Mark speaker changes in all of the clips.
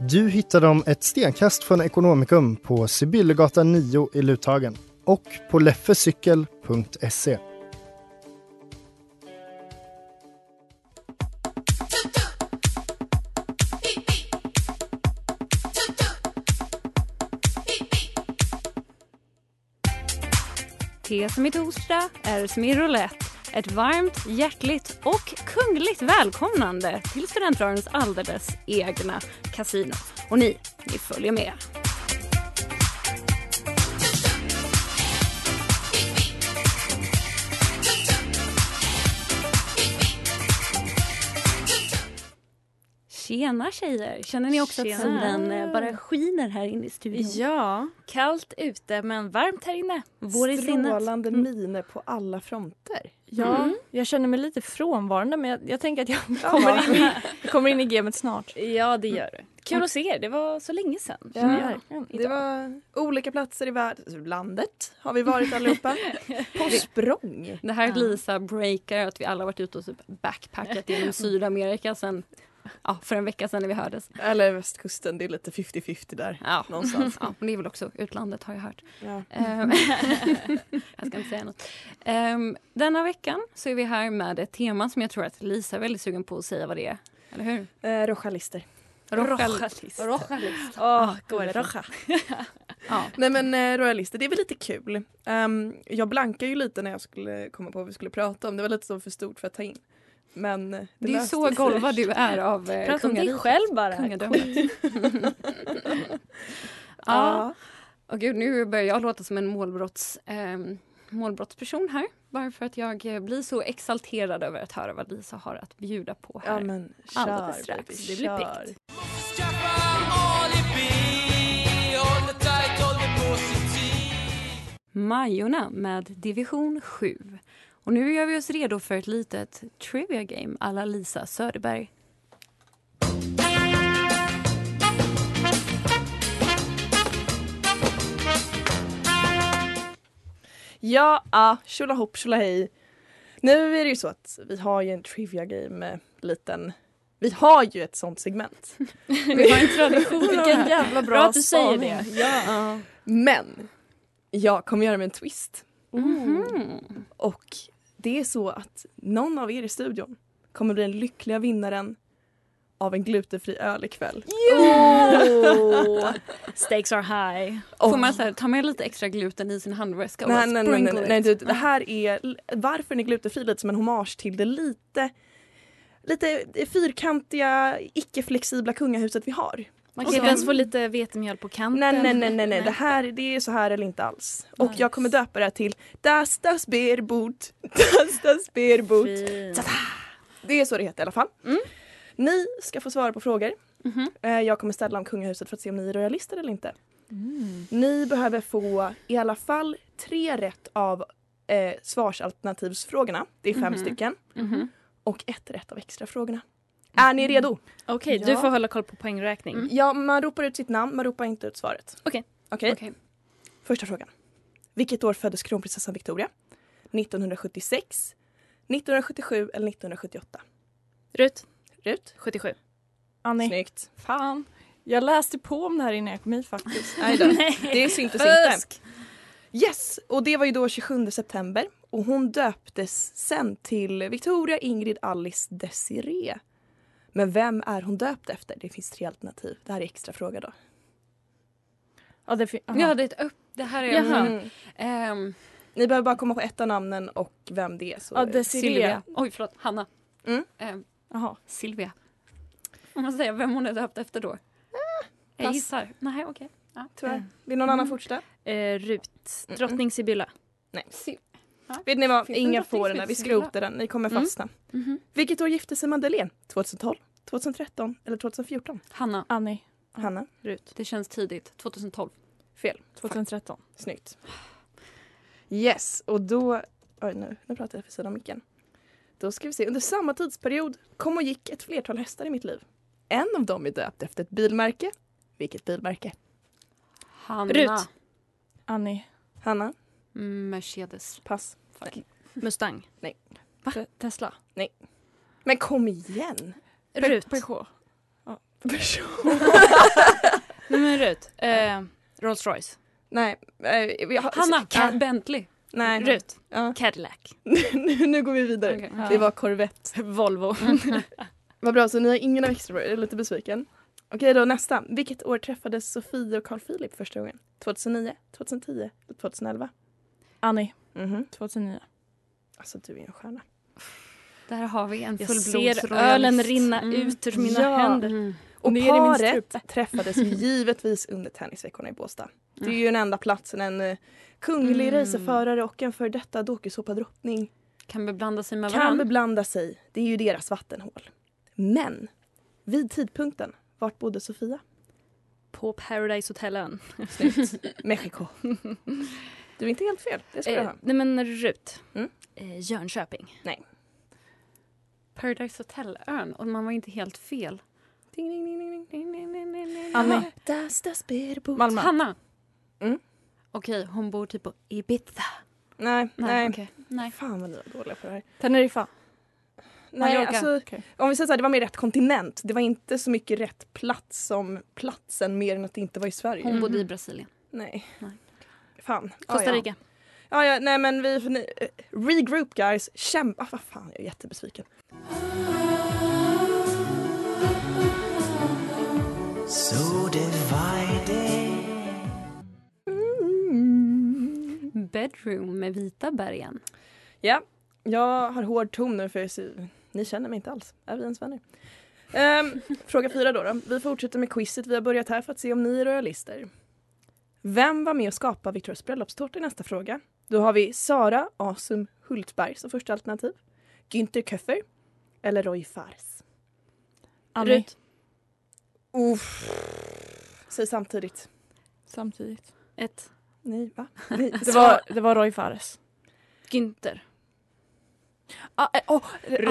Speaker 1: Du hittar dem ett stenkast från Ekonomikum på Sibyllegatan 9 i Luthagen och på leffecykel.se.
Speaker 2: T som i torsdag R som i roulette. Ett varmt, hjärtligt och kungligt välkomnande till Studentradions alldeles egna kasino. Och ni, ni följer med. Tjena tjejer! Känner ni också
Speaker 3: Tjena.
Speaker 2: att solen eh, bara skiner här inne i studion?
Speaker 3: Ja, kallt ute men varmt här inne.
Speaker 2: Vår.
Speaker 4: Strålande miner på alla fronter.
Speaker 5: Ja,
Speaker 2: Mm.
Speaker 5: jag känner mig lite frånvarande men jag, jag tänker att jag kommer in, i, jag kommer in i gamet snart.
Speaker 3: Ja, det gör du. Kul att se er. Det var så länge sedan.
Speaker 4: Ja.
Speaker 5: Verkligen.
Speaker 4: Det var olika platser i världen. Landet har vi varit allihopa. På språng.
Speaker 2: Det här. Lisa breakar att vi alla varit ute och typ backpackat genom Sydamerika sen, ja, för en vecka sedan när vi hördes.
Speaker 4: Eller västkusten, det är lite 50-50 där
Speaker 2: Ja.
Speaker 4: någonstans.
Speaker 2: Ja, men det är väl också utlandet har jag hört.
Speaker 4: Ja.
Speaker 2: Ehm, jag ska inte säga något. Ehm, denna veckan så är vi här med ett tema som jag tror att Lisa är väldigt sugen på att säga vad det är. Eller hur?
Speaker 4: Eh, Rojalister.
Speaker 2: Rojalist.
Speaker 3: Rojalist.
Speaker 4: Åh,
Speaker 3: det
Speaker 4: Roja.
Speaker 2: Ja.
Speaker 4: Nej men eh, rojalister, det är väl lite kul. Ehm, jag blankade ju lite när jag skulle komma på vad vi skulle prata om. Det var lite så för stort för att ta in. Men eh, det,
Speaker 2: Det är så golvad du är av eh,
Speaker 3: Prata om dig själv bara.
Speaker 2: Kungadömet. ja.
Speaker 4: Ja.
Speaker 2: Och gud, nu börjar jag låta som en målbrotts, ehm, målbrottsperson här. Bara för att jag eh, blir så exalterad över att höra vad Lisa har att bjuda på här.
Speaker 4: ja men kör
Speaker 2: Alldeles strax.
Speaker 4: baby,
Speaker 2: Det blir pikt. Majorna med division 7. Och nu gör vi oss redo för ett litet trivia game alla Lisa Söderberg.
Speaker 4: Ja, ah, tjolahopp tjolahej. Nu är det ju så att vi har ju en trivia game eh, liten vi har ju ett sånt segment.
Speaker 2: Vi har en tradition
Speaker 3: Vilken jävla bra, att du säger det.
Speaker 2: Ja.
Speaker 4: Men jag kommer göra med en twist.
Speaker 2: Mhm.
Speaker 4: Och det är så att någon av er i studion kommer bli den lyckliga vinnaren av en glutenfri öl ikväll.
Speaker 3: Oh. Stakes are high.
Speaker 2: Får
Speaker 4: Och-
Speaker 2: man så här, ta med lite extra gluten i sin handväska och
Speaker 4: Nej, nej, nej, nej, nej, nej, det här är varför den är glutenfri lite som en hommage till det lite lite fyrkantiga, icke-flexibla kungahuset vi har.
Speaker 3: Man kan inte ens få lite vetemjöl på kanten.
Speaker 4: Nej, nej, nej, nej, nej. Det här det är så här eller inte alls. Och jag kommer döpa det här till Das das Beerbot. Das das Beerbot.
Speaker 3: Fint.
Speaker 4: Det är så det heter i alla fall.
Speaker 2: Mm.
Speaker 4: Ni ska få svara på frågor.
Speaker 2: Mhm.
Speaker 4: Eh, Jag kommer ställa om kungahuset för att se om ni är royalister eller inte. Ni behöver få i alla fall tre rätt av eh, svarsalternativsfrågorna. Det är fem
Speaker 2: Mhm.
Speaker 4: stycken.
Speaker 2: Mhm.
Speaker 4: Och ett rätt av extrafrågorna. Är ni redo?
Speaker 3: Okej,
Speaker 4: Ja.
Speaker 3: du får hålla koll på poängräkning.
Speaker 2: Mm.
Speaker 4: Ja, man ropar ut sitt namn, man ropar inte ut svaret.
Speaker 3: Okej.
Speaker 4: Okej.
Speaker 2: Okej.
Speaker 4: Första frågan. Vilket år föddes kronprinsessan Victoria? 1976, 1977 eller 1978?
Speaker 3: Rut,
Speaker 4: Rut?
Speaker 3: 77.
Speaker 5: Annie,
Speaker 4: Snyggt.
Speaker 5: fan. Jag läste på om det här innan jag kom hit faktiskt.
Speaker 4: Nej då. Det syntes inte. Yes, och det var ju då 27 september och hon döptes sen till Victoria Ingrid Alice Desiree. Men vem är hon döpt efter? Det finns tre alternativ. Det här är extra fråga då.
Speaker 5: Ja, det, aha.
Speaker 2: Ja, det är ett upp. Det här är...
Speaker 4: Mm.
Speaker 2: Ehm,
Speaker 4: Ni behöver bara komma på ett av namnen och vem det är. Så
Speaker 5: Ja, Desiree.
Speaker 2: Silvia. Oj, förlåt. Hanna.
Speaker 4: Mm.
Speaker 2: Ehm,
Speaker 5: Jaha.
Speaker 2: Silvia. Får man säga vem hon är döpt efter då? jag
Speaker 4: pass.
Speaker 2: gissar. Nej, okej. Ja.
Speaker 4: Tyvärr. Vill någon annan fortsätta?
Speaker 3: Eh, Rut. Drottning Sibylla.
Speaker 4: Nej.
Speaker 2: Si-
Speaker 4: Vet ni vad?
Speaker 2: Finns det
Speaker 4: Inga får den här. Vi skrotar den. Ni kommer
Speaker 2: Mm.
Speaker 4: fastna.
Speaker 2: Mhm.
Speaker 4: Vilket år gifte sig Madeleine? 2012, 2013 eller 2014?
Speaker 2: Hanna.
Speaker 5: Annie.
Speaker 4: Hanna?
Speaker 3: Rut.
Speaker 2: Det känns tidigt. 2012.
Speaker 4: Fel.
Speaker 5: 2013.
Speaker 4: Snyggt. Yes, och då... Oj, nu, nu pratar jag för sidan micken. Då ska vi se. Under samma tidsperiod kom och gick ett flertal hästar i mitt liv. En av dem är döpt efter ett bilmärke. Vilket bilmärke?
Speaker 2: Hanna.
Speaker 3: Rut.
Speaker 5: Annie.
Speaker 4: Hanna?
Speaker 2: Mercedes.
Speaker 4: Pass.
Speaker 3: Mustang.
Speaker 5: Te- Tesla.
Speaker 4: Men kom igen!
Speaker 3: Rut.
Speaker 5: PK.
Speaker 3: Nej men Rut. Eh, Rolls Royce.
Speaker 4: Nej. eh, har-
Speaker 2: Hanna.
Speaker 4: Ja,
Speaker 2: Bentley.
Speaker 4: Nej.
Speaker 3: Rut.
Speaker 4: Ja.
Speaker 3: Cadillac.
Speaker 4: nu, nu går vi vidare.
Speaker 2: Okej.
Speaker 5: Ja.
Speaker 4: Det var Corvette.
Speaker 3: Volvo.
Speaker 4: Vad bra, så ni har ingen av extra Jag är lite besviken. Okej då, nästa. Vilket år träffades Sofie och Carl Philip första gången? 2009, 2010 eller 2011?
Speaker 5: Annie.
Speaker 4: Mhm.
Speaker 5: 2009.
Speaker 4: Alltså du är en stjärna.
Speaker 2: Där har vi en
Speaker 3: Jag
Speaker 2: fullblodsroyalist.
Speaker 3: ser ölen rinna
Speaker 2: Mm.
Speaker 3: ut ur mina
Speaker 4: Ja.
Speaker 3: händer.
Speaker 2: Mm.
Speaker 4: Och
Speaker 5: Ner
Speaker 4: paret träffades givetvis under tennisveckorna i Båstad. Det är ju den enda platsen en eh, kunglig
Speaker 2: Mm.
Speaker 4: racerförare och en för detta dokusåpadrottning
Speaker 2: Kan beblanda sig med
Speaker 4: kan
Speaker 2: varandra.
Speaker 4: beblanda sig. Det är ju deras vattenhål. Men vid tidpunkten, vart bodde Sofia?
Speaker 3: På Paradise Hotel-ön.
Speaker 4: Snyggt. Mexiko. Du är inte helt fel, det ska du
Speaker 3: Eh,
Speaker 4: ha.
Speaker 3: nej men Rut.
Speaker 4: Mm.
Speaker 3: Eh, Jönköping.
Speaker 2: Paradise Hotel-ön. Och man var inte helt fel.
Speaker 4: Ding, ding, ding, ding, ding.
Speaker 2: Ding, ding, ding, ding, ding.
Speaker 5: Annie.
Speaker 4: Das, das.
Speaker 5: Malmö.
Speaker 2: Hanna.
Speaker 4: Mm.
Speaker 2: Okej, hon bor typ på Ibiza.
Speaker 4: Nej,
Speaker 2: Nej,
Speaker 4: nej.
Speaker 2: okej. Nej.
Speaker 4: Fan vad ni var dåliga på det här.
Speaker 5: Teneriffa.
Speaker 4: Nej,
Speaker 5: Mallorca.
Speaker 4: alltså,
Speaker 5: Okej.
Speaker 4: om vi säger så här, det var mer rätt kontinent. Det var inte så mycket rätt plats som platsen mer än att det inte var i Sverige.
Speaker 2: Hon bodde i
Speaker 4: Mm.
Speaker 2: Brasilien.
Speaker 4: Nej.
Speaker 2: Nej.
Speaker 4: Fan.
Speaker 3: Costa
Speaker 4: ja,
Speaker 3: Rica.
Speaker 4: Ja. Ja, ja, nej men vi regroup guys. Kämpa. Ah, vad fan, jag är jättebesviken.
Speaker 2: Bedroom med vita bergen.
Speaker 4: Ja, jag har hård ton nu för jag ser- ni känner mig inte alls. Är vi ens vänner? Ehm, fråga fyra då, då. Vi fortsätter med quizet vi har börjat här för att se om ni är royalister. Vem var med och skapade Victorias bröllopstårta i nästa fråga? Då har vi Sara Asum Hultberg som första alternativ. Günther Köffer eller Roy Fares.
Speaker 5: Annie.
Speaker 3: Rut.
Speaker 4: Uff. Säg samtidigt.
Speaker 5: Samtidigt.
Speaker 3: Ett.
Speaker 4: Nej, va? Nej.
Speaker 5: Det var, det var Roy Fares.
Speaker 3: Günther.
Speaker 5: Ah, eh, oh,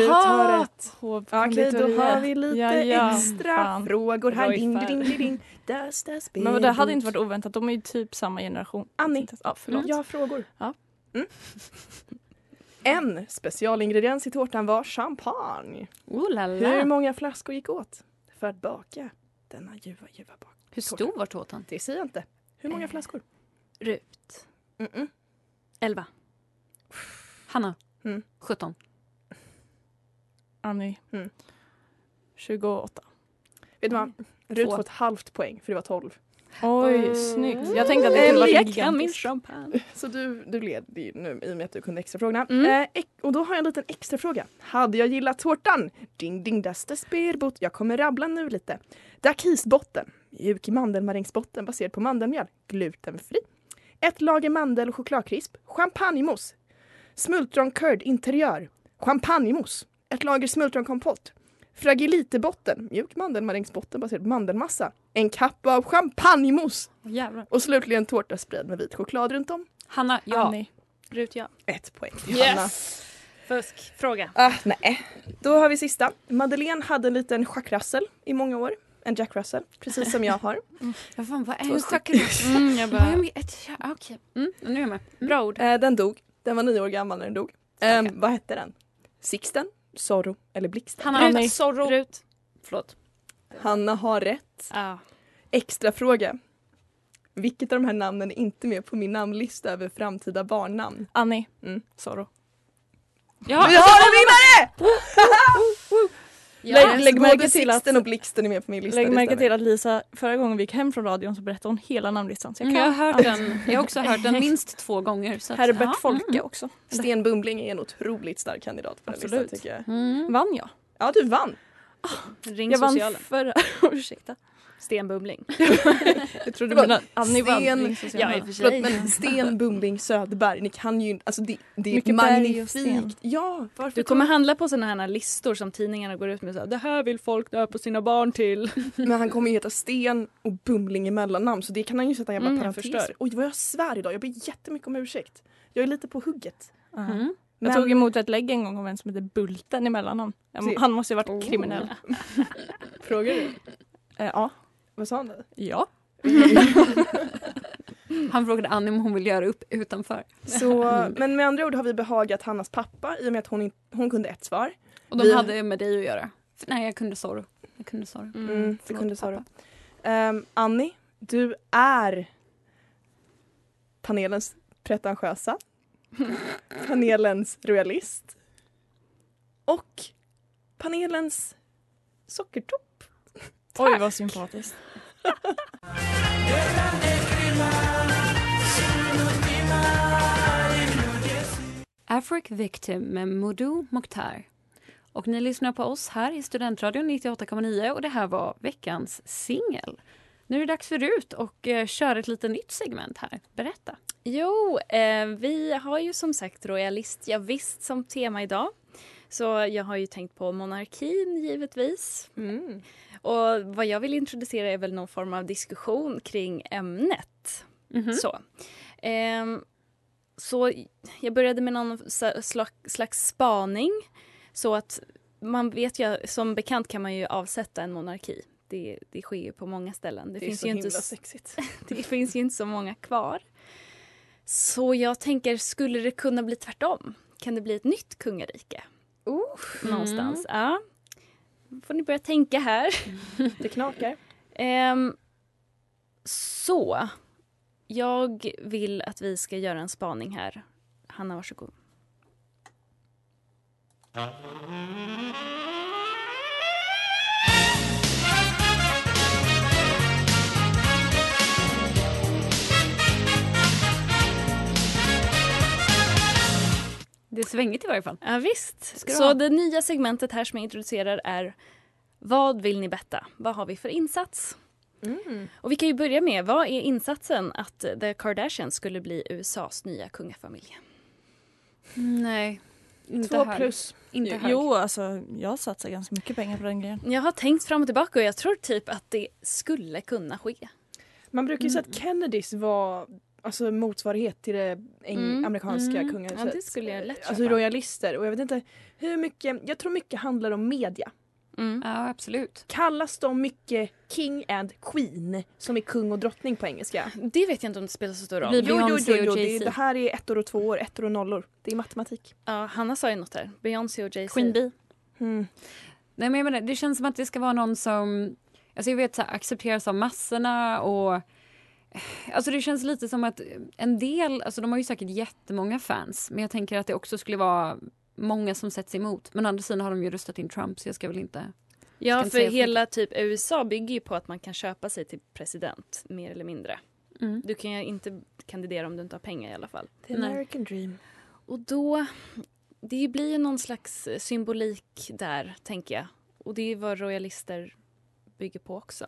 Speaker 5: aha!
Speaker 4: har rätt.
Speaker 5: Hov-
Speaker 4: Okej, då
Speaker 5: konditoriet.
Speaker 4: har vi lite
Speaker 5: Ja, ja,
Speaker 4: extra
Speaker 5: fan.
Speaker 4: frågor här. Ding, ding, ding, ding. Das, das
Speaker 5: Men det hade inte varit oväntat. De är ju typ samma generation.
Speaker 4: Annie.
Speaker 5: Ja, förlåt.
Speaker 4: Jag har frågor.
Speaker 5: Ja.
Speaker 4: Mm. En specialingrediens i tårtan var champagne.
Speaker 2: Oh la
Speaker 4: Hur många flaskor gick åt för att baka denna ljuva, ljuva bak?
Speaker 2: Hur stor var tårtan?
Speaker 4: Det säger jag inte. Hur många
Speaker 3: Eh.
Speaker 4: flaskor?
Speaker 3: Rut.
Speaker 4: Mm-mm.
Speaker 3: Elva.
Speaker 2: Hanna.
Speaker 4: Mm.
Speaker 2: 17.
Speaker 5: Annie.
Speaker 4: Mm.
Speaker 5: 28.
Speaker 4: Vet du vad? Rut får ett halvt poäng för det var 12.
Speaker 5: Oj, snyggt. Jag tänkte att det
Speaker 4: En
Speaker 5: skulle vara gigantiskt.
Speaker 4: Så du, du leder ju nu i och med att du kunde extrafrågorna.
Speaker 3: Mm.
Speaker 4: Eh, och då har jag en liten extra fråga. Hade jag gillat tårtan? Ding ding das das sperbot. Jag kommer rabbla nu lite. Dakisbotten. Mjuk mandelmarängsbotten baserad på mandelmjöl. Glutenfri. Ett lager mandel och chokladkrisp. Champagnemousse. Smultron curd interiör. Champagnemousse. Ett lager smultronkompott. Fragilitebotten. Mjuk mandelmarängsbotten baserad på mandelmassa. En kappa av champagnemousse.
Speaker 2: Oh.
Speaker 4: Och slutligen tårta spridd med vit choklad runt om.
Speaker 2: Hanna, ja.
Speaker 5: Annie.
Speaker 3: Rut ja.
Speaker 4: Ett poäng till Hanna.
Speaker 3: Yes! Fusk. Fråga.
Speaker 4: Ah, nej. Då har vi sista. Madeleine hade en liten Jack Russell i många år. En Jack Russell, precis som jag har.
Speaker 2: Vad fan, vad är en
Speaker 4: stycken.
Speaker 2: chakra?
Speaker 3: Mm, jag
Speaker 2: Vad är
Speaker 3: bara...
Speaker 2: ett... ja, Okej. Mm, nu är jag med. Mm.
Speaker 3: Bra ord.
Speaker 4: Eh, den dog. Den var nio år gammal när den dog. Eh,
Speaker 2: Okej.
Speaker 4: Vad hette den? Sixten, Zorro eller Blixten?
Speaker 2: Hanna,
Speaker 5: Annie.
Speaker 2: Rut, Zorro.
Speaker 3: Rut.
Speaker 2: Förlåt.
Speaker 4: Hanna har rätt.
Speaker 3: Ja.
Speaker 4: Extra fråga. Vilket av de här namnen är inte med på min namnlista över framtida barnnamn?
Speaker 5: Annie.
Speaker 4: Mm.
Speaker 5: Zorro.
Speaker 2: Ja,
Speaker 4: Vi har en vinnare!
Speaker 5: Lägg, lägg märke till att
Speaker 4: och Blixten är med på min lista.
Speaker 5: Lägg märke till att Lisa, förra gången vi gick hem från radion så berättade hon hela namnlistan. Så jag,
Speaker 2: Mm,
Speaker 5: kan
Speaker 2: jag har hört den. Jag har också hört den minst två gånger. Så att,
Speaker 5: Herbert
Speaker 2: ja,
Speaker 5: Folke
Speaker 2: mm.
Speaker 5: också.
Speaker 4: Sten Bumling är en otroligt stark kandidat på den listan
Speaker 5: Absolut.
Speaker 4: tycker jag.
Speaker 2: Mm.
Speaker 5: Vann jag?
Speaker 4: Ja, du vann.
Speaker 3: Ring
Speaker 5: Jag vann
Speaker 3: socialen.
Speaker 5: förra... Ursäkta.
Speaker 3: Sten Bumling.
Speaker 5: Jag trodde du menade Annie.
Speaker 4: Sten-.
Speaker 3: Ja, i och för
Speaker 4: Förlåt,
Speaker 3: sig.
Speaker 4: men Sten Bumling Söderberg, ni kan ju alltså det, det är
Speaker 5: Mycket
Speaker 4: magnifikt. Ja,
Speaker 3: Du kommer handla på såna här listor som tidningarna går ut med. Så här, det här vill folk döpa sina barn till.
Speaker 4: Men han kommer ju heta Sten och Bumling i mellannamn så det kan han ju sätta en jävla
Speaker 3: Mm, jag
Speaker 4: parentes. Oj vad jag svär idag, jag ber jättemycket om ursäkt. Jag är lite på hugget.
Speaker 5: Ja.
Speaker 2: Mm.
Speaker 5: Jag tog emot ett lägg en gång av en som heter Bulten i mellannamn. Han måste ju varit
Speaker 2: Oh.
Speaker 5: kriminell.
Speaker 4: Frågar du?
Speaker 5: Eh, ja.
Speaker 4: Vad sa han då?
Speaker 5: Ja.
Speaker 2: Han frågade Annie om hon vill göra upp utanför.
Speaker 4: Så, men med andra ord har vi behagat Hannas pappa i och med att hon, in, hon kunde ett svar.
Speaker 2: Och de
Speaker 4: Vi-
Speaker 2: hade med dig att göra. Nej, jag kunde Zorro. Jag kunde Zorro.
Speaker 4: Mm,
Speaker 2: förlåt,
Speaker 4: kunde
Speaker 2: pappa.
Speaker 4: Um, Annie, du är panelens pretentiösa, panelens royalist och panelens sockertopp.
Speaker 5: Oj vad sympatiskt.
Speaker 2: Afric Victim med Modu Mokhtar. Och ni lyssnar på oss här i Studentradion 98,9 och det här var veckans singel. Nu är det dags för Rut och eh, köra ett lite nytt segment här. Berätta.
Speaker 3: Jo, eh, vi har ju som sagt royalist, ja, visst som tema idag. Så jag har ju tänkt på monarkin givetvis.
Speaker 4: Mm.
Speaker 3: Och vad jag vill introducera är väl någon form av diskussion kring ämnet.
Speaker 2: Mhm.
Speaker 3: Så. Ehm, så jag började med någon slags, spaning. Så att man vet ju, som bekant kan man ju avsätta en monarki. Det, det sker ju på många ställen. Det,
Speaker 4: Det,
Speaker 3: finns ju inte,
Speaker 4: sexigt.
Speaker 3: det finns ju inte så många kvar. Så jag tänker, skulle det kunna bli tvärtom? Kan det bli ett nytt kungarike? Någonstans. Ja. får ni börja tänka här.
Speaker 4: Det knakar.
Speaker 3: Ehm, så, jag vill att vi ska göra en spaning här. Hanna, varsågod.
Speaker 2: Svängigt i varje fall.
Speaker 3: Ja, visst. Så
Speaker 2: ha?
Speaker 3: det nya segmentet här som jag introducerar är Vad vill ni betta? Vad har vi för insats?
Speaker 4: Mm.
Speaker 3: Och vi kan ju börja med, vad är insatsen att The Kardashians skulle bli USAs nya kungafamilj?
Speaker 2: Nej, inte
Speaker 4: Två
Speaker 2: hög.
Speaker 4: plus.
Speaker 2: Inte hög.
Speaker 5: Jo, alltså jag satsar ganska mycket pengar på den grejen.
Speaker 3: Jag har tänkt fram och tillbaka och jag tror typ att det skulle kunna ske.
Speaker 4: Man brukar ju säga att Kennedys var alltså, motsvarighet till det
Speaker 3: Mm,
Speaker 4: amerikanska
Speaker 3: mm.
Speaker 4: kungahuset.
Speaker 3: Ja, det skulle jag lätt
Speaker 4: Alltså royalister. Och jag vet inte hur mycket, jag tror mycket handlar om media.
Speaker 3: Mm.
Speaker 2: Ja, absolut.
Speaker 4: Kallas de mycket King and Queen som är kung och drottning på engelska?
Speaker 3: Det vet jag inte om det spelar så stor roll.
Speaker 4: Jo, jo, jo, jo
Speaker 2: och
Speaker 4: det, det här är ettor och tvåor, ettor och nollor. Det är matematik.
Speaker 3: Ja, Hanna sa ju något här. Beyoncé och Jay-Z.
Speaker 2: Queen Bee.
Speaker 4: Mm.
Speaker 2: Nej, men jag menar, det känns som att det ska vara någon som alltså jag vet, så här, accepteras av massorna och Alltså det känns lite som att en del, alltså de har ju säkert jättemånga fans men jag tänker att det också skulle vara många som sätts emot. Men å andra sidan har de ju röstat in Trump så jag ska väl inte...
Speaker 3: Ja,
Speaker 2: för
Speaker 3: hela typ USA bygger ju på att man kan köpa sig till president, mer eller mindre.
Speaker 2: Mm.
Speaker 3: Du kan ju inte kandidera om du inte har pengar i alla fall.
Speaker 4: The
Speaker 2: Nej.
Speaker 4: American dream.
Speaker 3: Och då, det blir ju någon slags symbolik där, tänker jag. Och det är vad royalister bygger på också.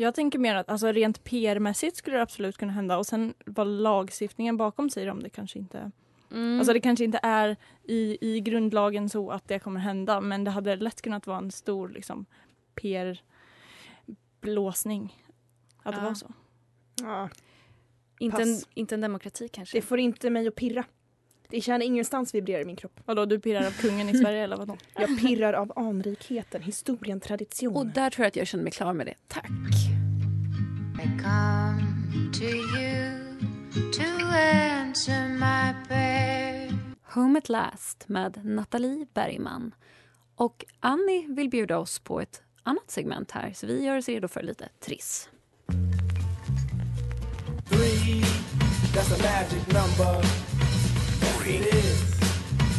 Speaker 5: Jag tänker mer att alltså, rent PR-mässigt skulle det absolut kunna hända och sen vad lagstiftningen bakom säger om det kanske inte...
Speaker 3: Mm.
Speaker 5: Alltså det kanske inte är i, i grundlagen så att det kommer hända men det hade lätt kunnat vara en stor liksom, PR-blåsning. Att det
Speaker 3: Ja.
Speaker 5: var så.
Speaker 4: Ja,
Speaker 3: inte, en, inte en demokrati kanske.
Speaker 4: det får inte mig att pirra. Det känner ingenstans vibrerar i min kropp.
Speaker 5: Vadå, du pirrar av kungen i Sverige eller vadå?
Speaker 4: Jag pirrar av anrikheten, historien, tradition.
Speaker 2: Och där tror jag att jag känner mig klar med det. Tack.
Speaker 6: I come to you to answer my prayer.
Speaker 2: Home at last med Nathalie Bergman. Och Annie vill bjuda oss på ett annat segment här så vi gör oss redo för lite triss.
Speaker 7: Three, it is.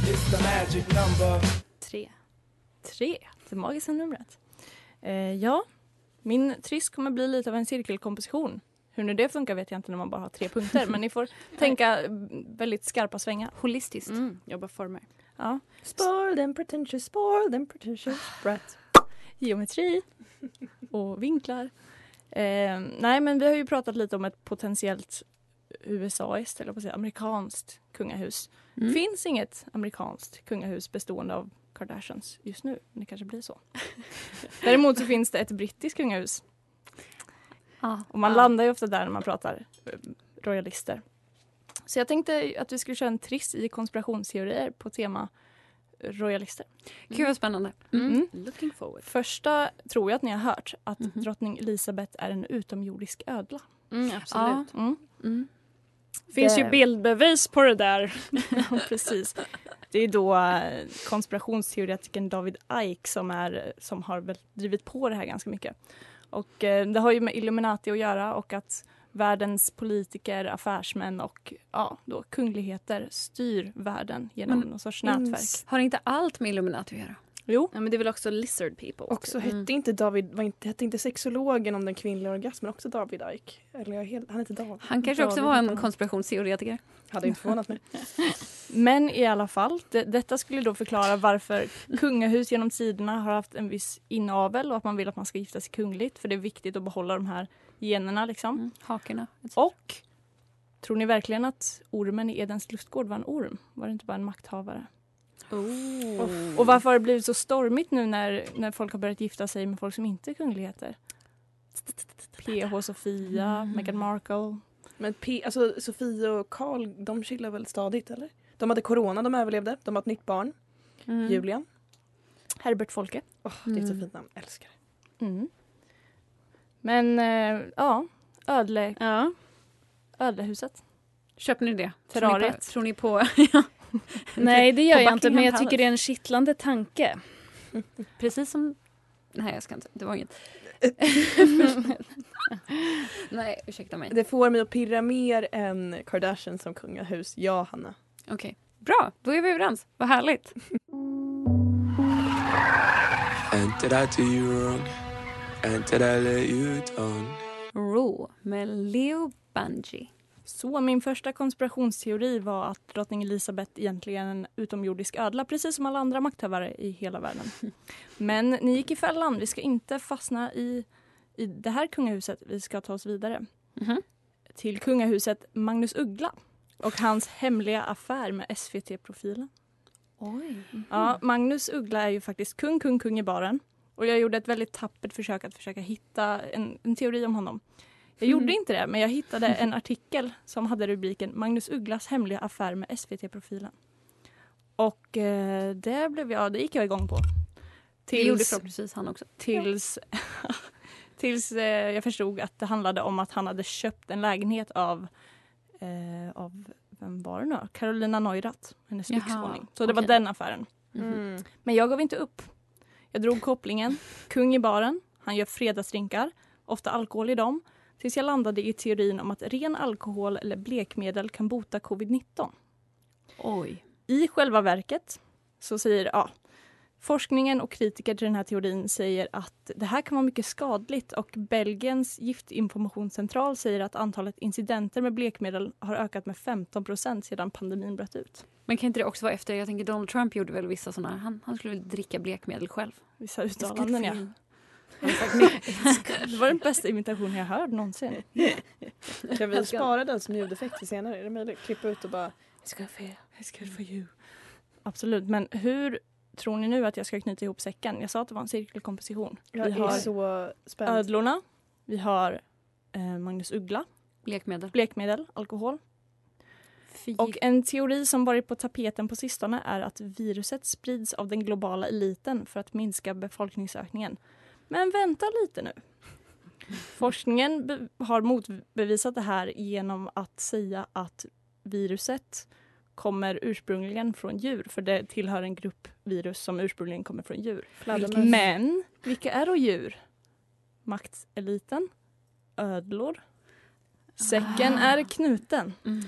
Speaker 7: It's the magic number.
Speaker 3: Tre. Tre.
Speaker 5: Det magiska numret. Eh, ja, min triss kommer bli lite av en cirkelkomposition. Hur nu det funkar vet jag inte när man bara har tre punkter men ni får tänka väldigt skarpa svängar.
Speaker 2: Holistiskt.
Speaker 3: Mm, jobba former.
Speaker 5: Ja.
Speaker 4: Spoiled and pretentious, spoiled and pretentious brat.
Speaker 5: Geometri och vinklar. Eh, nej men vi har ju pratat lite om ett potentiellt USA-est, eller på säga amerikanskt kungahus.
Speaker 2: Mm.
Speaker 5: finns inget amerikanskt kungahus bestående av Kardashians just nu. Men det kanske blir så. Däremot så finns det ett brittiskt kungahus.
Speaker 2: Ja.
Speaker 5: Och man
Speaker 2: Ja.
Speaker 5: landar ju ofta där när man pratar eh, royalister. Så jag tänkte att vi skulle köra en triss i konspirationsteorier på tema royalister.
Speaker 2: Gud vad spännande.
Speaker 5: Mm.
Speaker 3: Looking forward.
Speaker 5: Första tror jag att ni har hört att
Speaker 2: Mhm.
Speaker 5: drottning Elisabeth är en utomjordisk ödla.
Speaker 3: Mm, absolut.
Speaker 5: Mm.
Speaker 2: Mm.
Speaker 5: Finns
Speaker 3: ju
Speaker 5: bildbevis på det där. ja, precis. Det är då eh, konspirationsteoretikern David Icke som, är, som har väl drivit på det här ganska mycket. Och eh, det har ju med Illuminati att göra och att världens politiker, affärsmän och ja, då kungligheter styr världen genom
Speaker 2: Men
Speaker 5: någon sorts nätverk.
Speaker 2: Har inte allt med Illuminati att göra?
Speaker 5: Jo.
Speaker 3: Ja, men det är väl också lizard people.
Speaker 4: Också
Speaker 3: typ.
Speaker 4: hette inte David, var inte, hette inte sexologen om den kvinnliga orgasmen också David Ike? Eller helt, han heter David.
Speaker 2: Han kanske också
Speaker 4: David
Speaker 2: var
Speaker 4: heter
Speaker 2: en konspirationsteoretiker.
Speaker 4: Hade inte förvånat mig.
Speaker 5: Men i alla fall, det, detta skulle då förklara varför kungahus genom tiderna har haft en viss inavel och att man vill att man ska gifta sig kungligt för det är viktigt att behålla de här generna liksom.
Speaker 2: Mm. Hakorna.
Speaker 5: Och tror ni verkligen att ormen i Edens lustgård var en orm? Var det inte bara en makthavare?
Speaker 3: Oh.
Speaker 5: Och varför har det blivit så stormigt nu när, när folk har börjat gifta sig med folk som inte är kungligheter? PH Sofia, Meghan Markle.
Speaker 4: Men P, alltså, Sofie och Karl, de chillar väl stadigt eller? De hade corona, de överlevde. De har ett nytt barn,
Speaker 2: Mm.
Speaker 4: Julian.
Speaker 5: Herbert Folke.
Speaker 4: Åh, det är ett så
Speaker 2: Mm.
Speaker 4: fint namn, älskar det.
Speaker 5: Mm. Men eh, ja, ödle,
Speaker 3: Ja.
Speaker 5: ödlehuset.
Speaker 2: Köper ni det?
Speaker 5: Terrariet.
Speaker 2: Tror ni på? Tror ni på
Speaker 3: Nej, det gör jag inte, men jag tycker det är en kittlande tanke.
Speaker 2: Precis som... Nej, jag ska inte. Det var inget. Nej, ursäkta mig.
Speaker 4: Det får mig att pirra mer än Kardashian som kungahus. Ja, Hanna.
Speaker 2: Okej. Bra, då är vi överens. Vad härligt. Raw med Leo Bungie.
Speaker 5: Så min första konspirationsteori var att drottning Elisabeth egentligen är en utomjordisk ödla, precis som alla andra makthavare i hela världen. Men ni gick i fällan. Vi ska inte fastna i, i det här kungahuset. Vi ska ta oss vidare
Speaker 2: Mhm.
Speaker 5: till kungahuset Magnus Uggla och hans hemliga affär med SVT-profilen.
Speaker 2: Oj.
Speaker 5: Ja, Magnus Uggla är ju faktiskt kung, kung, kung i baren. Och jag gjorde ett väldigt tappert försök att försöka hitta en, en teori om honom. Jag gjorde inte det, men jag hittade en artikel som hade rubriken Magnus Ugglas hemliga affär med SVT-profilen. Och eh, det, blev jag, det gick jag igång på.
Speaker 2: Det gjorde
Speaker 5: Tills,
Speaker 2: förhoppningsvis han också.
Speaker 5: tills, tills eh, jag förstod att det handlade om att han hade köpt en lägenhet av, eh, av vem var det nu? Carolina Neurath, hennes lyxvåning. Så det var
Speaker 2: okej.
Speaker 5: den affären.
Speaker 4: Mm.
Speaker 5: Men jag gav inte upp. Jag drog kopplingen. Kung i baren. Han gör fredagsdrinkar. Ofta alkohol i dem. Tills jag landade i teorin om att ren alkohol eller blekmedel kan bota covid-19.
Speaker 2: Oj.
Speaker 5: I själva verket så säger ja, forskningen och kritiker till den här teorin säger att det här kan vara mycket skadligt och Belgiens giftinformationscentral säger att antalet incidenter med blekmedel har ökat med 15% sedan pandemin bröt ut.
Speaker 2: Men kan inte det också vara efter, jag tänker Donald Trump gjorde väl vissa sådana, han, han skulle väl dricka blekmedel själv.
Speaker 5: Vissa uttalanden ja. Det var den bästa imitationen jag hört någonsin.
Speaker 4: Kan vi spara den som ljudeffekt till senare? Är det möjligt? Klippa ut och bara...
Speaker 5: It's good for you. It's good for you. Absolut, men hur tror ni nu att jag ska knyta ihop säcken? Jag sa att det var en cirkelkomposition.
Speaker 4: Jag
Speaker 5: vi
Speaker 4: är
Speaker 5: har
Speaker 4: så spänd.
Speaker 5: ödlorna, vi har eh, Magnus Uggla,
Speaker 2: Blekmedel.
Speaker 5: blekmedel, alkohol.
Speaker 2: Fy.
Speaker 5: Och en teori som varit på tapeten på sistone är att viruset sprids av den globala eliten för att minska befolkningsökningen. Men vänta lite nu. Forskningen be- har motbevisat det här genom att säga att viruset kommer ursprungligen från djur, för det tillhör en grupp virus som ursprungligen kommer från djur.
Speaker 4: Fladdermöss.
Speaker 5: Men vilka är då djur? Makteliten, ödlor. Säcken
Speaker 2: Ah.
Speaker 5: är knuten.
Speaker 2: Mm.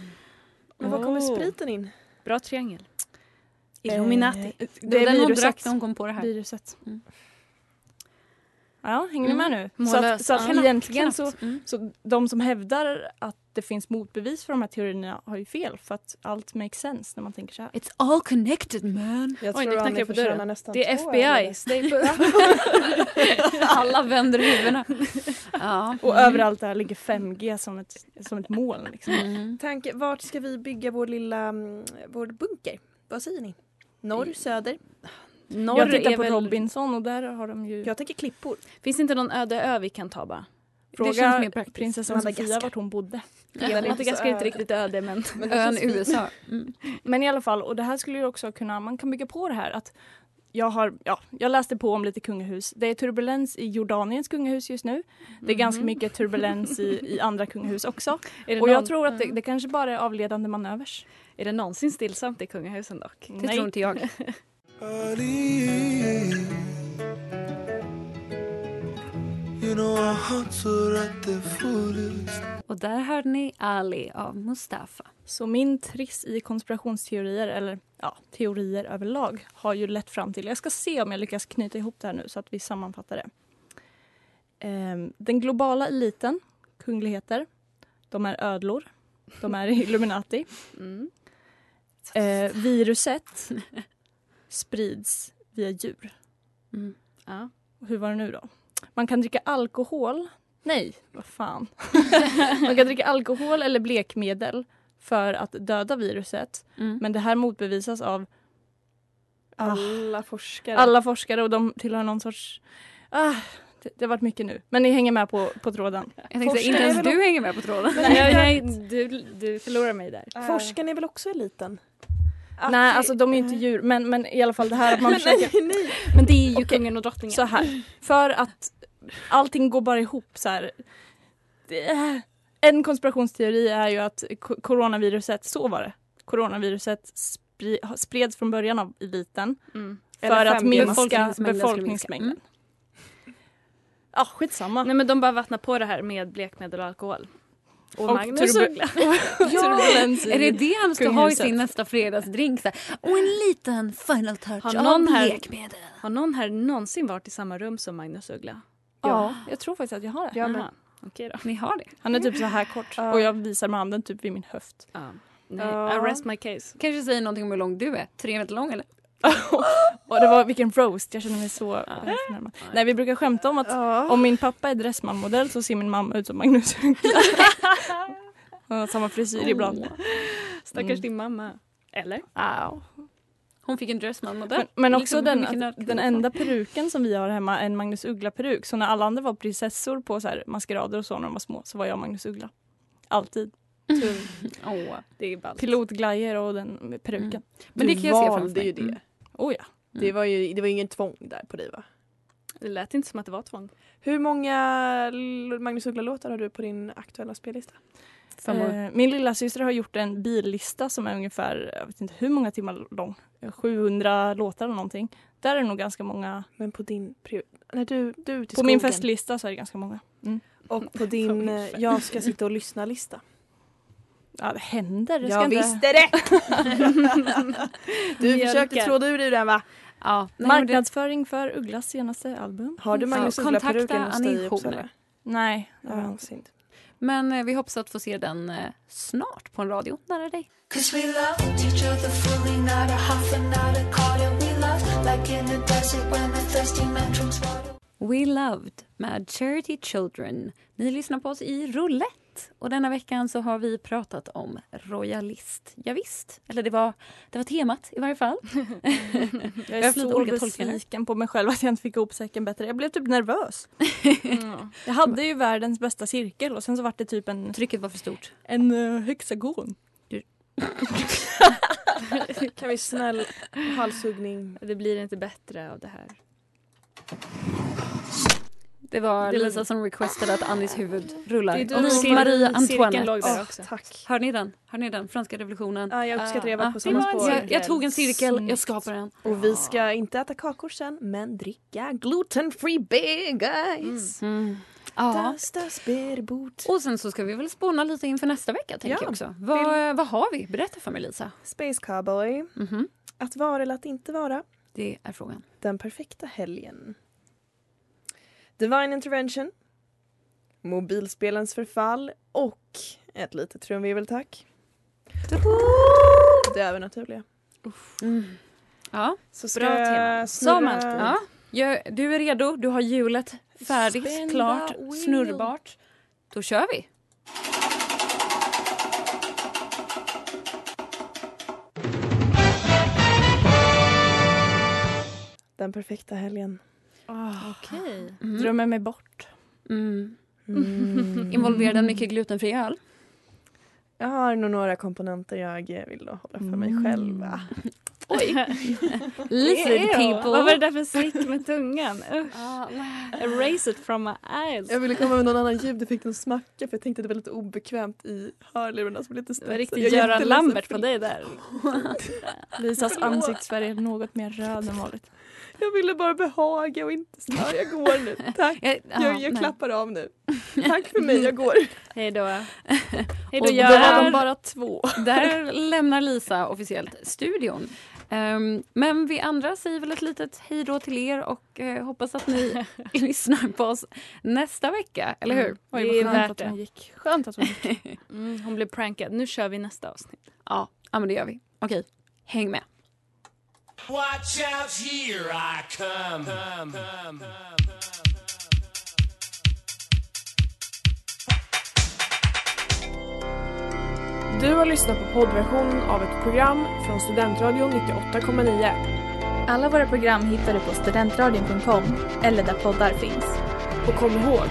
Speaker 4: Men var kommer
Speaker 5: Oh.
Speaker 4: spriten in?
Speaker 3: Bra triangel. Illuminati.
Speaker 5: Eh,
Speaker 2: Det
Speaker 5: det är viruset.
Speaker 2: hon kom på det här.
Speaker 5: viruset.
Speaker 2: Mm.
Speaker 5: Ja, hänger ni med nu?
Speaker 2: Mm.
Speaker 5: Så att, så att
Speaker 2: Ja.
Speaker 5: egentligen så,
Speaker 2: Mm.
Speaker 5: så de som hävdar att det finns motbevis för de här teorierna har ju fel för att allt makes sense när man tänker så här.
Speaker 2: It's all connected man.
Speaker 4: Jag
Speaker 3: Oj,
Speaker 4: tror
Speaker 3: nu knackar det på dörren.
Speaker 4: nästan
Speaker 3: Det är
Speaker 4: två
Speaker 3: FBI.
Speaker 2: Alla vänder huvudena. Ja.
Speaker 5: Och överallt där ligger 5G som ett, som ett mål. Liksom.
Speaker 2: Mm.
Speaker 4: Tanke, vart ska vi bygga vår lilla mm, vår bunker? Vad säger ni? Norr, söder?
Speaker 3: Norr
Speaker 5: Jag tittar på
Speaker 3: väl...
Speaker 5: Robinson och där har de ju...
Speaker 4: Jag tänker klippor.
Speaker 3: Finns det inte någon öde ö vi kan ta bara?
Speaker 2: Det känns
Speaker 5: Fråga prinsessan. Sofia vart hon bodde.
Speaker 3: Den Madagaskar är inte riktigt öde men...
Speaker 2: Ön USA. Mm.
Speaker 5: Men i alla fall, och det här skulle ju också kunna, man kan bygga på det här att jag har, ja, jag läste på om lite kungahus. Det är turbulens i Jordaniens kungahus just nu. Det är ganska mycket turbulens i, i andra kungahus också. Och jag
Speaker 3: någon-
Speaker 5: tror att det, det kanske bara är avledande manövers.
Speaker 3: Är det någonsin stillsamt i kungahusen dock?
Speaker 2: Det tror inte jag.
Speaker 7: You know our hearts are at their fullest.
Speaker 2: Och där hörde ni Ali av Mustafa.
Speaker 5: Så min triss i konspirationsteorier, eller ja, teorier överlag, har ju lett fram till, jag ska se om jag lyckas knyta ihop det här nu så att vi sammanfattar det. Ehm, den globala eliten, kungligheter, de är ödlor, de är Illuminati.
Speaker 3: Mm.
Speaker 5: Eh, viruset sprids via djur.
Speaker 2: Mm.
Speaker 3: Ja.
Speaker 5: Hur var det nu då? Man kan dricka alkohol. Nej, vad fan. Man kan dricka alkohol eller blekmedel för att döda viruset.
Speaker 2: Mm.
Speaker 5: Men det här motbevisas av
Speaker 4: Alla forskare.
Speaker 5: alla forskare och de tillhör någon sorts... Ah, det, det har varit mycket nu. Men ni hänger med på, på tråden.
Speaker 2: Jag tänkte inte ens du hänger med på tråden.
Speaker 3: Nej, nej du, du förlorar mig där.
Speaker 4: Äh. Forskaren är väl också eliten?
Speaker 5: Nej, alltså de är ju inte djur. Men, men i alla fall det här att man försöker...
Speaker 4: nej.
Speaker 5: Men det är ju
Speaker 3: Och kungen och drottningen.
Speaker 5: så här. För att allting går bara ihop så här. En konspirationsteori är ju att coronaviruset, så var det. Coronaviruset spreds från början av eliten
Speaker 3: Mm.
Speaker 5: för att
Speaker 4: 5G.
Speaker 5: minska
Speaker 2: Befolkningsmängden
Speaker 5: befolkningsmängden. Ja, skitsamma.
Speaker 3: Nej men de bara vattnar på det här med blekmedel och alkohol. Och,
Speaker 5: Och
Speaker 3: Magnus Uggla.
Speaker 5: Turbulens i
Speaker 2: Är det det han ska ha i sin nästa fredagsdrink? Här, Och en liten final touch
Speaker 3: Har
Speaker 2: av
Speaker 3: någon här-
Speaker 2: lekmedel.
Speaker 3: Har någon här någonsin varit i samma rum som Magnus Uggla?
Speaker 5: Ja, jag tror faktiskt att jag har det.
Speaker 4: Jag.
Speaker 3: Aha. Okej då.
Speaker 2: Ni har det.
Speaker 5: Han är typ så här kort
Speaker 4: Ja.
Speaker 5: och jag visar med handen typ vid min höft.
Speaker 3: Ja. Nej,
Speaker 4: Ja.
Speaker 3: I rest my case.
Speaker 2: Kanske säger någonting om hur lång du är. Tre meter lång eller?
Speaker 5: Och det var vilken roast, jag känner mig så förnärmad. Nej, vi brukar skämta om att
Speaker 4: Ja.
Speaker 5: om min pappa är Dressman-modell så ser min mamma ut som Magnus Uggla. Hon har samma frisyr ibland.
Speaker 3: Stackars
Speaker 5: Mm.
Speaker 3: din mamma. Eller?
Speaker 2: Hon fick en dressman-modell.
Speaker 5: Men, men också
Speaker 2: Liksom,
Speaker 5: den, att den
Speaker 2: det
Speaker 5: enda peruken som vi har hemma är en Magnus Uggla-peruk. Så när alla andra var prinsessor på så här maskerader och så när de var små så var jag Magnus Uggla. Alltid.
Speaker 2: Åh.
Speaker 3: Det är ballt.
Speaker 5: Pilotglajjor och den peruken.
Speaker 2: Mm. Men det
Speaker 4: Du
Speaker 2: kan jag se framför mig.
Speaker 4: ju det.
Speaker 2: Mm.
Speaker 5: Oh ja.
Speaker 4: Det var ju det var ingen tvång där på dig va?
Speaker 3: Det lät inte som att det var tvång.
Speaker 4: Hur många Magnus Uggla-låtar har du på din aktuella spellista?
Speaker 5: Eh, min lilla syster har gjort en billista som är ungefär, jag vet inte hur många timmar lång. 700 låtar eller någonting. Där är det nog ganska många.
Speaker 4: Men på din... När du, du är ute i
Speaker 5: På min
Speaker 4: skogen
Speaker 5: festlista så är det ganska många. Mm.
Speaker 4: och på din eh, jag ska sitta och lyssna-lista.
Speaker 5: Ja, det händer. Det
Speaker 4: Jag
Speaker 5: inte...
Speaker 4: visste det! du försökte tråda ur dig den va?
Speaker 2: Ja, nej, men det-
Speaker 5: Marknadsföring för Ugglas senaste album.
Speaker 4: Har du Magnus
Speaker 2: Ja,
Speaker 4: Uggla-peruken hos dig i Uppsala?
Speaker 5: Nej. det har jag
Speaker 4: Ja,
Speaker 5: inte.
Speaker 4: synd.
Speaker 2: Men eh, vi hoppas att få se den eh, snart på en radio nära dig.
Speaker 6: We loved
Speaker 2: med Charity Children. Ni lyssnar på oss i Roulette. Och denna veckan så har vi pratat om royalist. Ja, visst. Eller det var, det var temat i varje fall.
Speaker 5: Jag är så besviken på mig själv att jag inte fick ihop säcken bättre. Jag blev typ nervös. Jag hade ju världens bästa cirkel och sen så var det typ en,
Speaker 2: Trycket var för stort.
Speaker 5: en uh, hexagon.
Speaker 4: Kan vi snäll halshuggning?
Speaker 3: Det blir inte bättre av det här.
Speaker 2: Det var
Speaker 3: Det
Speaker 2: Lisa som requestade att Annis huvud rullar.
Speaker 3: Det är du
Speaker 2: Och
Speaker 3: cirkeln
Speaker 2: Antoinette.
Speaker 3: också.
Speaker 4: tack.
Speaker 2: Hör ni den? Hör ni den? Franska revolutionen.
Speaker 4: Ja, jag uppskattar att jag var
Speaker 2: Ja,
Speaker 4: på
Speaker 2: det
Speaker 4: samma spår.
Speaker 2: cirkel. jag tog en cirkel, jag skapade den.
Speaker 4: Och vi ska inte äta kakor sen, men dricka gluten-free beer guys.
Speaker 2: Mm. Ja.
Speaker 4: Das, das Bärbot.
Speaker 2: Och sen så ska vi väl spåna lite inför nästa vecka tänker
Speaker 4: Ja.
Speaker 2: jag också. Vad, vad har vi? Berätta för mig Lisa.
Speaker 4: Space Cowboy.
Speaker 2: Mhm.
Speaker 4: Att vara eller att inte vara.
Speaker 2: Det är frågan.
Speaker 4: Den perfekta helgen. Divine Intervention, mobilspelens förfall och ett litet trumvirveltack. Det övernaturliga.
Speaker 2: Mm. Ja,
Speaker 4: Så ska
Speaker 2: bra tema. Som alltid. Ja. Jag, du är redo, du har hjulet färdigt,
Speaker 5: the
Speaker 2: klart,
Speaker 5: wheel.
Speaker 2: snurrbart. Då kör vi.
Speaker 4: Den perfekta helgen.
Speaker 2: Okej.
Speaker 5: Drömmer mig bort.
Speaker 2: Mm.
Speaker 4: Mm.
Speaker 2: Involverar den mycket glutenfri öl?
Speaker 4: Jag har nog några komponenter jag vill då hålla för mig
Speaker 5: Mm.
Speaker 4: själv.
Speaker 2: Oj.
Speaker 3: Ew,
Speaker 2: people.
Speaker 3: Vad var det där för slick med tungan?
Speaker 2: Ah.
Speaker 3: Erase it from my eyes.
Speaker 4: Jag ville komma med någon annan ljudeffekt än smacka för jag tänkte att det var lite obekvämt i hörlurarna som lite
Speaker 3: Det var riktigt
Speaker 4: Jag är
Speaker 3: Göran Lambert på
Speaker 4: det.
Speaker 3: dig där.
Speaker 5: Lisas ansiktsfärg är något mer röd än vanligt.
Speaker 4: Jag ville bara behaga och inte störa. Jag går nu. Tack.
Speaker 2: Jag, ja,
Speaker 4: Jag, klappar av nu. Tack för mig, jag går.
Speaker 3: Hej då. Hej
Speaker 2: Och
Speaker 3: då
Speaker 2: då
Speaker 5: Då var de bara två.
Speaker 2: Där lämnar Lisa officiellt studion. Ehm, men vi andra säger väl ett litet hej då till er och eh, hoppas att ni lyssnar på oss nästa vecka, eller hur?
Speaker 5: Oj,
Speaker 3: Det är värt
Speaker 5: hon gick. Skönt att hon gick.
Speaker 3: Mm, hon blev prankad. Nu kör vi nästa avsnitt.
Speaker 2: Ja, ja men det gör vi. Okej, häng med.
Speaker 7: Watch out, here I come. come, come, come.
Speaker 8: Du har lyssnat på poddversionen av ett program från Studentradion 98,9.
Speaker 9: Alla våra program hittar du på studentradion.com eller där poddar finns.
Speaker 8: Och kom ihåg,